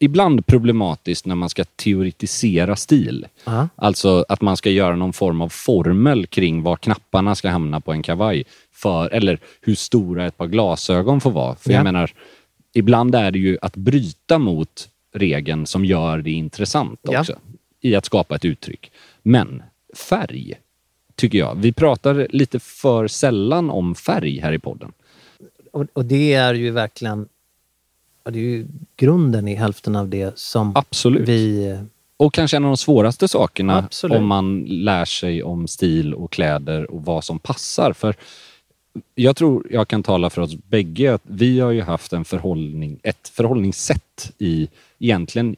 ibland problematiskt när man ska teoretisera stil. Ja. Alltså att man ska göra någon form av formel kring var knapparna ska hamna på en kavaj. För, eller hur stora ett par glasögon får vara. För Ja. jag menar, ibland är det ju att bryta mot regeln som gör det intressant Ja. också. I att skapa ett uttryck. Men färg, tycker jag. Vi pratar lite för sällan om färg här i podden. Och, och det är ju verkligen det är ju grunden i hälften av det som Absolut. vi... Och kanske en av de svåraste sakerna Absolut. om man lär sig om stil och kläder och vad som passar. För jag tror jag kan tala för oss bägge att vi har ju haft en förhållning, ett förhållningssätt i egentligen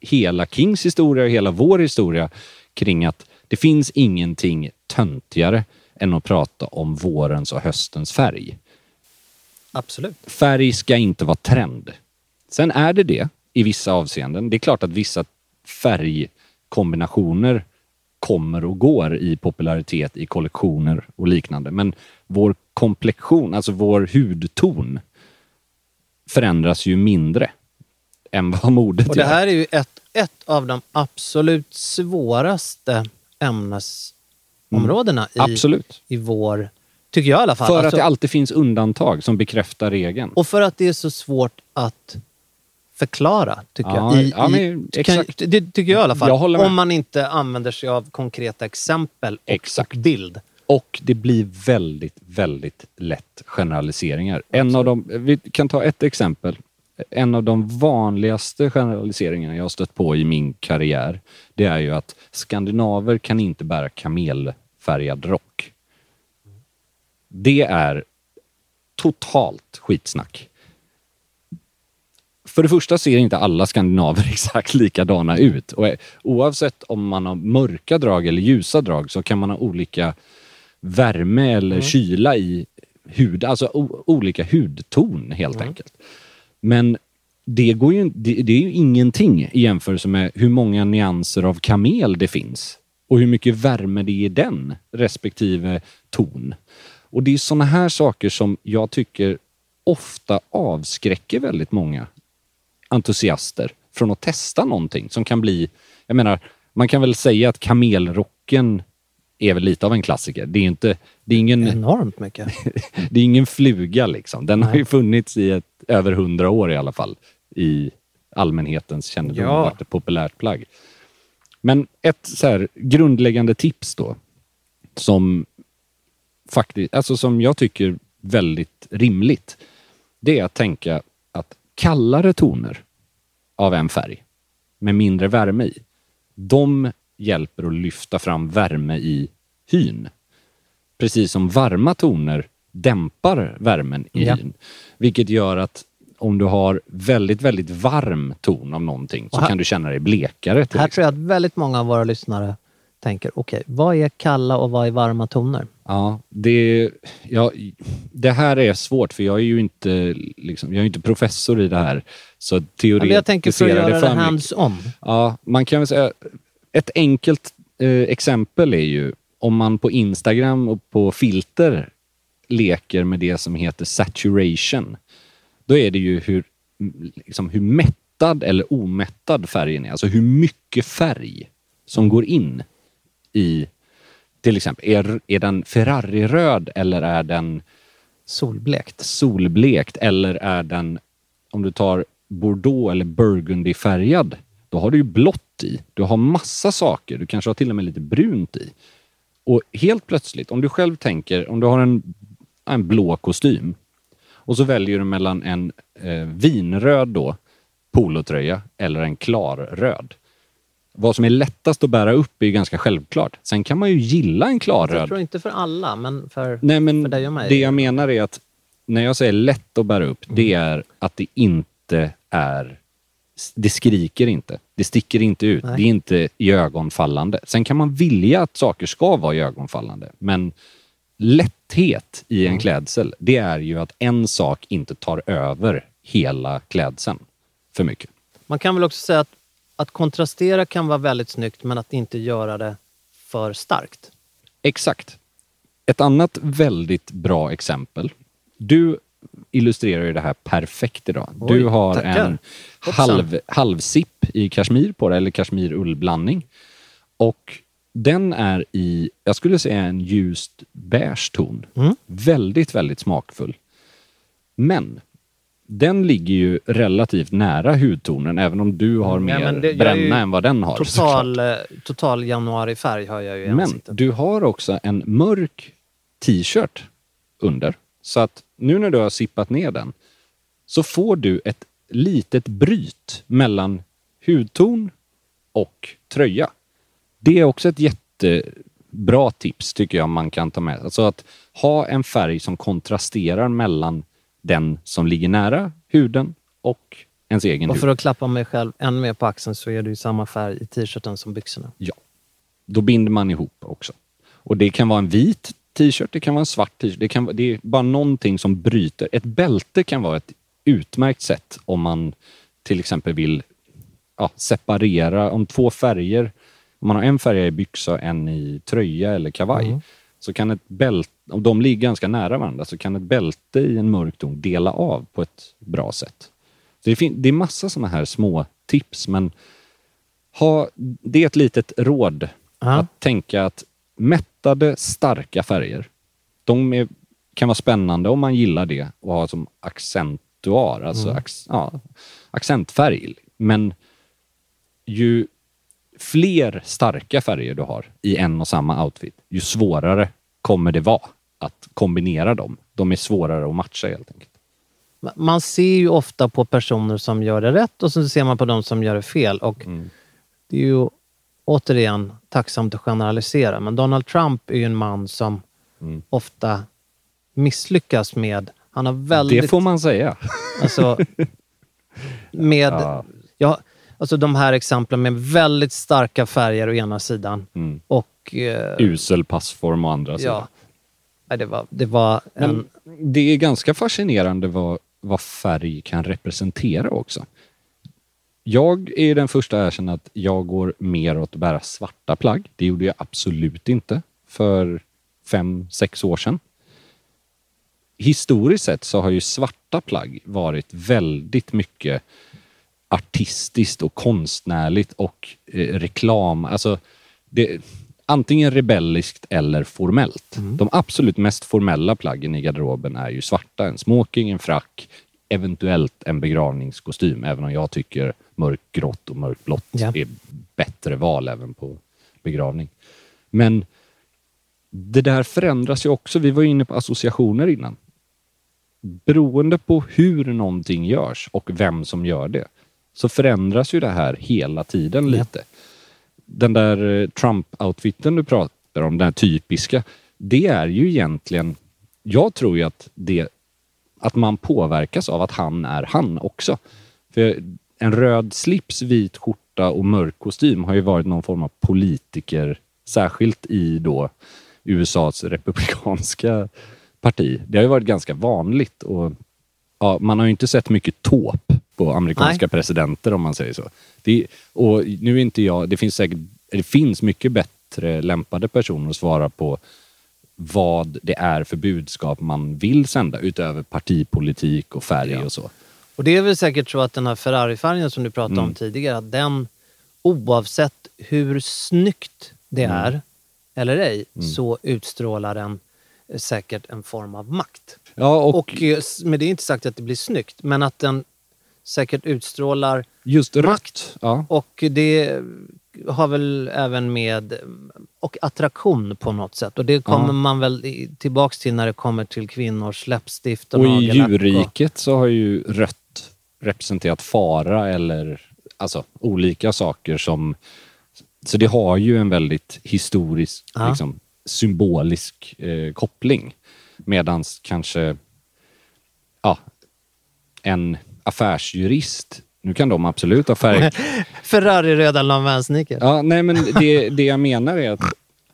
hela Kings historia och hela vår historia kring att det finns ingenting töntigare än att prata om vårens och höstens färg. Absolut. Färg ska inte vara trend. Sen är det det i vissa avseenden. Det är klart att vissa färgkombinationer kommer och går i popularitet i kollektioner och liknande. Men vår komplexion, alltså vår hudton, förändras ju mindre än vad modet Och det gör. här är ju ett, ett av de absolut svåraste ämnesområdena i, Absolut. i vår... Tycker jag i alla fall. För att Alltså- det alltid finns undantag som bekräftar regeln. Och för att det är så svårt att förklara, tycker Ja, jag. I, ja, men i. Kan, det tycker jag i alla fall. Om man inte använder sig av konkreta exempel och, Exakt. och bild. Och det blir väldigt, väldigt lätt generaliseringar. En av de, vi kan ta ett exempel. En av de vanligaste generaliseringarna jag har stött på i min karriär, det är ju att skandinaver kan inte bära kamelfärgad rock. Det är totalt skitsnack. För det första ser inte alla skandinaver exakt likadana ut. Och oavsett om man har mörka drag eller ljusa drag så kan man ha olika värme eller kyla i hud, alltså olika hudton helt enkelt. Men det, går ju, det, det är ju ingenting i jämförelse med hur många nyanser av kamel det finns. Och hur mycket värme det är i den respektive ton. Och det är såna här saker som jag tycker ofta avskräcker väldigt många entusiaster från att testa någonting som kan bli... Jag menar, man kan väl säga att kamelrocken är väl lite av en klassiker. Det är inte... Det är ingen, Enormt mycket. det är ingen fluga liksom. Den har ju funnits i ett, över hundra år i alla fall. I allmänhetens kännedom Ja. och varit ett populärt plagg. Men ett så här grundläggande tips då. Som faktiskt, alltså som jag tycker väldigt rimligt. Det är att tänka att kallare toner av en färg med mindre värme i. De hjälper att lyfta fram värme i hyn. Precis som varma toner dämpar värmen i Ja. hyn. Vilket gör att om du har väldigt, väldigt varm ton av någonting så här- kan du känna dig blekare. Här exempel. tror jag att väldigt många av våra lyssnare tänker, okej, vad är kalla och vad är varma toner? Ja, det, ja, det här är svårt för jag är ju inte, liksom, jag är inte professor i det här. Så Ja, men jag tänker för att teoretisera göra det mycket. hands-on. Ja, man kan väl säga... Ett enkelt eh, exempel är ju om man på Instagram och på filter leker med det som heter saturation. Då är det ju hur, liksom, hur mättad eller omättad färgen är. Alltså hur mycket färg som går in i... Till exempel, är, är den Ferrari-röd eller är den Solblekt. solblekt eller är den, om du tar Bordeaux eller Burgundy-färgad, då har du ju blått i. Du har massa saker. Du kanske har till och med lite brunt i. Och helt plötsligt, om du själv tänker, om du har en, en blå kostym och så väljer du mellan en eh, vinröd då, polotröja eller en klarröd. Vad som är lättast att bära upp är ju ganska självklart. Sen kan man ju gilla en Jag klarröd. tror inte för alla, men för, Nej, men för dig och mig. det jag menar är att när jag säger lätt att bära upp, det Mm. är att det inte är... Det skriker inte. Det sticker inte ut. Nej. Det är inte iögonfallande. Sen kan man vilja att saker ska vara iögonfallande, men lätthet i en klädsel, det är ju att en sak inte tar över hela klädseln för mycket. Man kan väl också säga att, att kontrastera kan vara väldigt snyggt men att inte göra det för starkt. Exakt. Ett annat väldigt bra exempel. Du illustrerar ju det här perfekt idag. Oj, du har tackar. en halv, halvsipp i kashmir på dig, eller kashmir-ullblandning. Och den är i, jag skulle säga en ljust beige ton. Mm. Väldigt, väldigt smakfull. Men den ligger ju relativt nära hudtonen, även om du har Ja, mer men det- bränna än vad den har. Total, eh, total januarifärg har jag ju i Men ansiktet. du har också en mörk t-shirt under. Så att nu när du har sippat ner den så får du ett litet bryt mellan hudton och tröja. Det är också ett jättebra tips tycker jag man kan ta med. Alltså att ha en färg som kontrasterar mellan den som ligger nära huden och ens egen Och hud. för att klappa mig själv ännu mer på axeln så är det ju samma färg i t-shirten som byxorna. Ja. Då binder man ihop också. Och det kan vara en vit t-shirt, det kan vara en svart t-shirt. Det, kan, det är bara någonting som bryter. Ett bälte kan vara ett utmärkt sätt om man till exempel vill ja, separera. Om två färger, om man har en färg i byxa och en i tröja eller kavaj, så kan ett bälte, om de ligger ganska nära varandra, så kan ett bälte i en mörk ton dela av på ett bra sätt. Så det, fin- det är massa sådana här små tips, men ha, det är ett litet råd att tänka att mättade, starka färger, de är, kan vara spännande om man gillar det och ha som accentuar, alltså ax, ja, accentfärg. Men ju fler starka färger du har i en och samma outfit, ju svårare kommer det vara att kombinera dem. De är svårare att matcha helt enkelt. Man ser ju ofta på personer som gör det rätt och så ser man på de som gör det fel. Och Mm. Det är ju återigen tacksamt att generalisera, men Donald Trump är ju en man som Mm. ofta misslyckas med... Han har väldigt... Det får man säga. Alltså, med, Ja. ja. alltså de här exemplen med väldigt starka färger å ena sidan Mm. och... Eh, Usel passform å andra sidan. ja, Nej, det var, det var en... Men det är ganska fascinerande vad, vad färg kan representera också. Jag är den första att erkänna att jag går mer åt att bära svarta plagg. Det gjorde jag absolut inte för fem, sex år sedan. Historiskt sett så har ju svarta plagg varit väldigt mycket artistiskt och konstnärligt och eh, reklam. Alltså, det, antingen rebelliskt eller formellt. De absolut mest formella plaggen i garderoben är ju svarta. En smoking, en frack, eventuellt en begravningskostym. Även om jag tycker mörkgrått och mörkblått Ja. är bättre val även på begravning. Men det där förändras ju också. Vi var inne på associationer innan. Beroende på hur någonting görs och vem som gör det så förändras ju det här hela tiden Ja. lite. Den där eh, Trump-outfiten du pratar om, den här typiska, det är ju egentligen... Jag tror ju att, det, att man påverkas av att han är han också. För en röd slips, vit skjorta och mörk kostym har ju varit någon form av politiker, särskilt i då USAs republikanska parti. Det har ju varit ganska vanligt och ja, man har ju inte sett mycket tåp på amerikanska Nej. presidenter om man säger så. Det, och nu inte jag, det finns säkert, det finns mycket bättre lämpade personer att svara på vad det är för budskap man vill sända utöver partipolitik och färg och så. Och det är väl säkert så att den här Ferrari-färgen som du pratade Mm. om tidigare, att den oavsett hur snyggt det Mm. är eller ej, så utstrålar den eh, säkert en form av makt. Ja, och, Och, eh, men det är inte sagt att det blir snyggt, men att den säkert utstrålar just makt. Ja. Och det har väl även med... Och attraktion på något sätt. Och det kommer Ja. man väl tillbaks till när det kommer till kvinnors läppstift och, Och i djurriket så har ju rött representerat fara eller alltså olika saker som... Så det har ju en väldigt historisk, Ja. liksom, symbolisk eh, koppling. Medans kanske ja, en affärsjurist, nu kan de absolut ha färg... Ferrari-röda Lanvin-sneakers. Ja, nej men det, det jag menar är att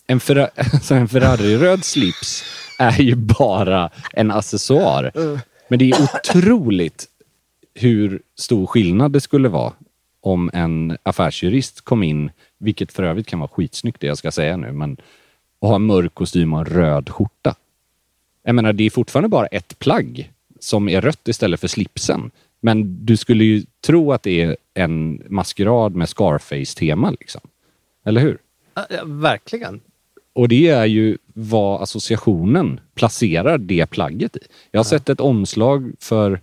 en, Ferra, alltså en Ferrari-röd slips är ju bara en accessoar. Men det är otroligt hur stor skillnad det skulle vara om en affärsjurist kom in, vilket för övrigt kan vara skitsnyggt det jag ska säga nu, men och ha en mörk kostym och en röd skjorta. Jag menar, det är fortfarande bara ett plagg som är rött istället för slipsen. Men du skulle ju tro att det är en maskerad med Scarface-tema liksom. Eller hur? Ja, ja, verkligen. Och det är ju vad associationen placerar det plagget i. Jag har sett ett omslag för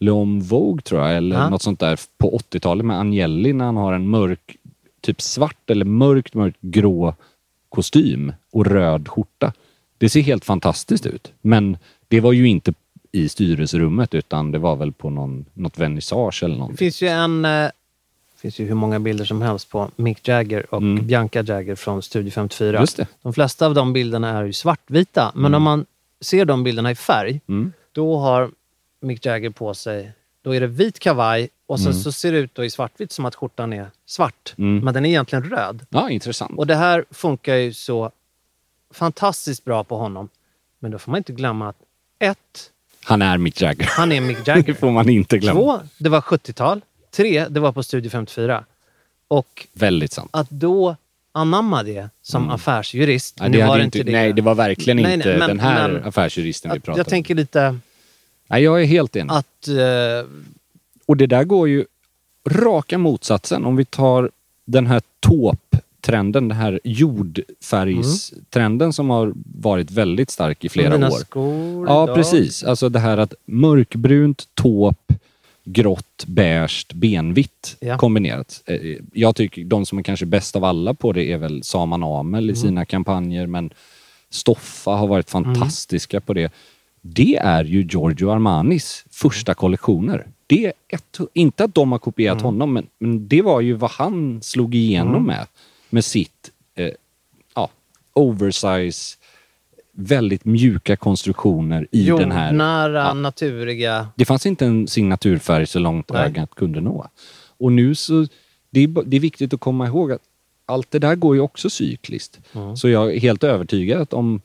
L'Homme Vogue tror jag, eller Ja. något sånt där på 80-talet med Agnelli när han har en mörk, typ svart eller mörkt, mörkt grå kostym och röd skjorta. Det ser helt fantastiskt ut. Men det var ju inte i styrelserummet utan det var väl på någon, något vernissage eller Det någonting. finns ju en... eh, finns ju hur många bilder som helst på Mick Jagger och Mm. Bianca Jagger från Studio 54. Just det. De flesta av de bilderna är ju svartvita, men om man ser de bilderna i färg, Mm. då har Mick Jagger på sig, då är det vit kavaj och sen Mm. så ser det ut i svartvitt som att skjortan är svart, Mm. men den är egentligen röd. Ja, intressant. Och det här funkar ju så fantastiskt bra på honom. Men då får man inte glömma att ett, Han är Mick Jagger. han är Mick Det Jagger. får man inte glömma. Två, det var 70-tal. Tre, det var på Studio 54. Och Väldigt sant. att då anamma det som affärsjurist. Nej, nu det var hade det inte, det. nej, det var verkligen Nej, nej, inte men- den här men- affärsjuristen vi pratade jag tänker lite Nej, jag är helt enig. att... eh, Och det där går ju raka motsatsen. Om vi tar den här taupe-trenden, den här jordfärgstrenden som har varit väldigt stark i flera dina år. skor Ja, idag. precis. Alltså det här att mörkbrunt, taupe, grått, beige, benvitt Ja. kombinerat. Eh, Jag tycker de som är kanske bäst av alla på det är väl Saman Amel Mm. i sina kampanjer, men Stoffa har varit fantastiska på det. Det är ju Giorgio Armanis första kollektioner. Det är ett, inte att de har kopierat Mm. honom, men, men det var ju vad han slog igenom med. Med sitt eh, ja, oversize, väldigt mjuka konstruktioner i den här... Jordnära, Ja. naturiga... Det fanns inte en signaturfärg så långt Nej. ögat kunde nå. Och nu så, det är, det är viktigt att komma ihåg att allt det där går ju också cykliskt. Så jag är helt övertygad att om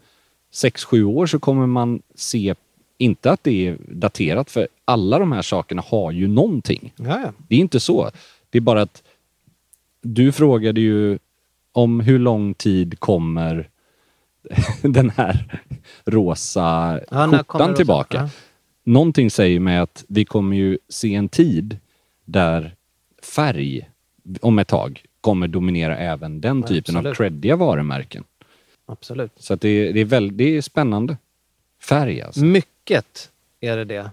6-7 år så kommer man se, inte att det är daterat, för alla de här sakerna har ju någonting. Ja, ja. Det är inte så. Det är bara att du frågade ju om hur lång tid kommer den här rosa Ja, skjortan rosa? tillbaka. Ja. Någonting säger mig att vi kommer ju se en tid där färg om ett tag kommer dominera även den typen av absolut. creddiga varumärken. Absolut. Så det, det, är väl, det är spännande. Färg alltså. Mycket är det det.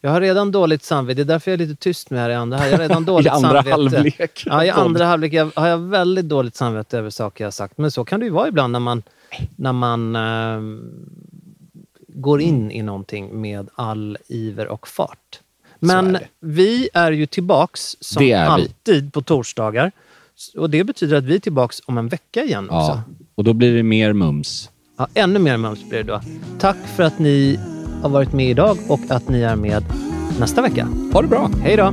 Jag har redan dåligt samvete. Det är därför jag är lite tyst med här i andra. Jag har redan dåligt I andra samvete. halvlek. Ja, i andra halvlek jag- har jag väldigt dåligt samvete över saker jag har sagt. Men så kan det ju vara ibland när man, när man ehm, går in i någonting med all iver och fart. Men är vi är ju tillbaks som är vi. alltid på torsdagar. Och det betyder att vi är tillbaks om en vecka igen också. Ja. Och då blir det mer mums. Ja, ännu mer mums blir det då. Tack för att ni har varit med idag och att ni är med nästa vecka. Ha det bra! Hej då!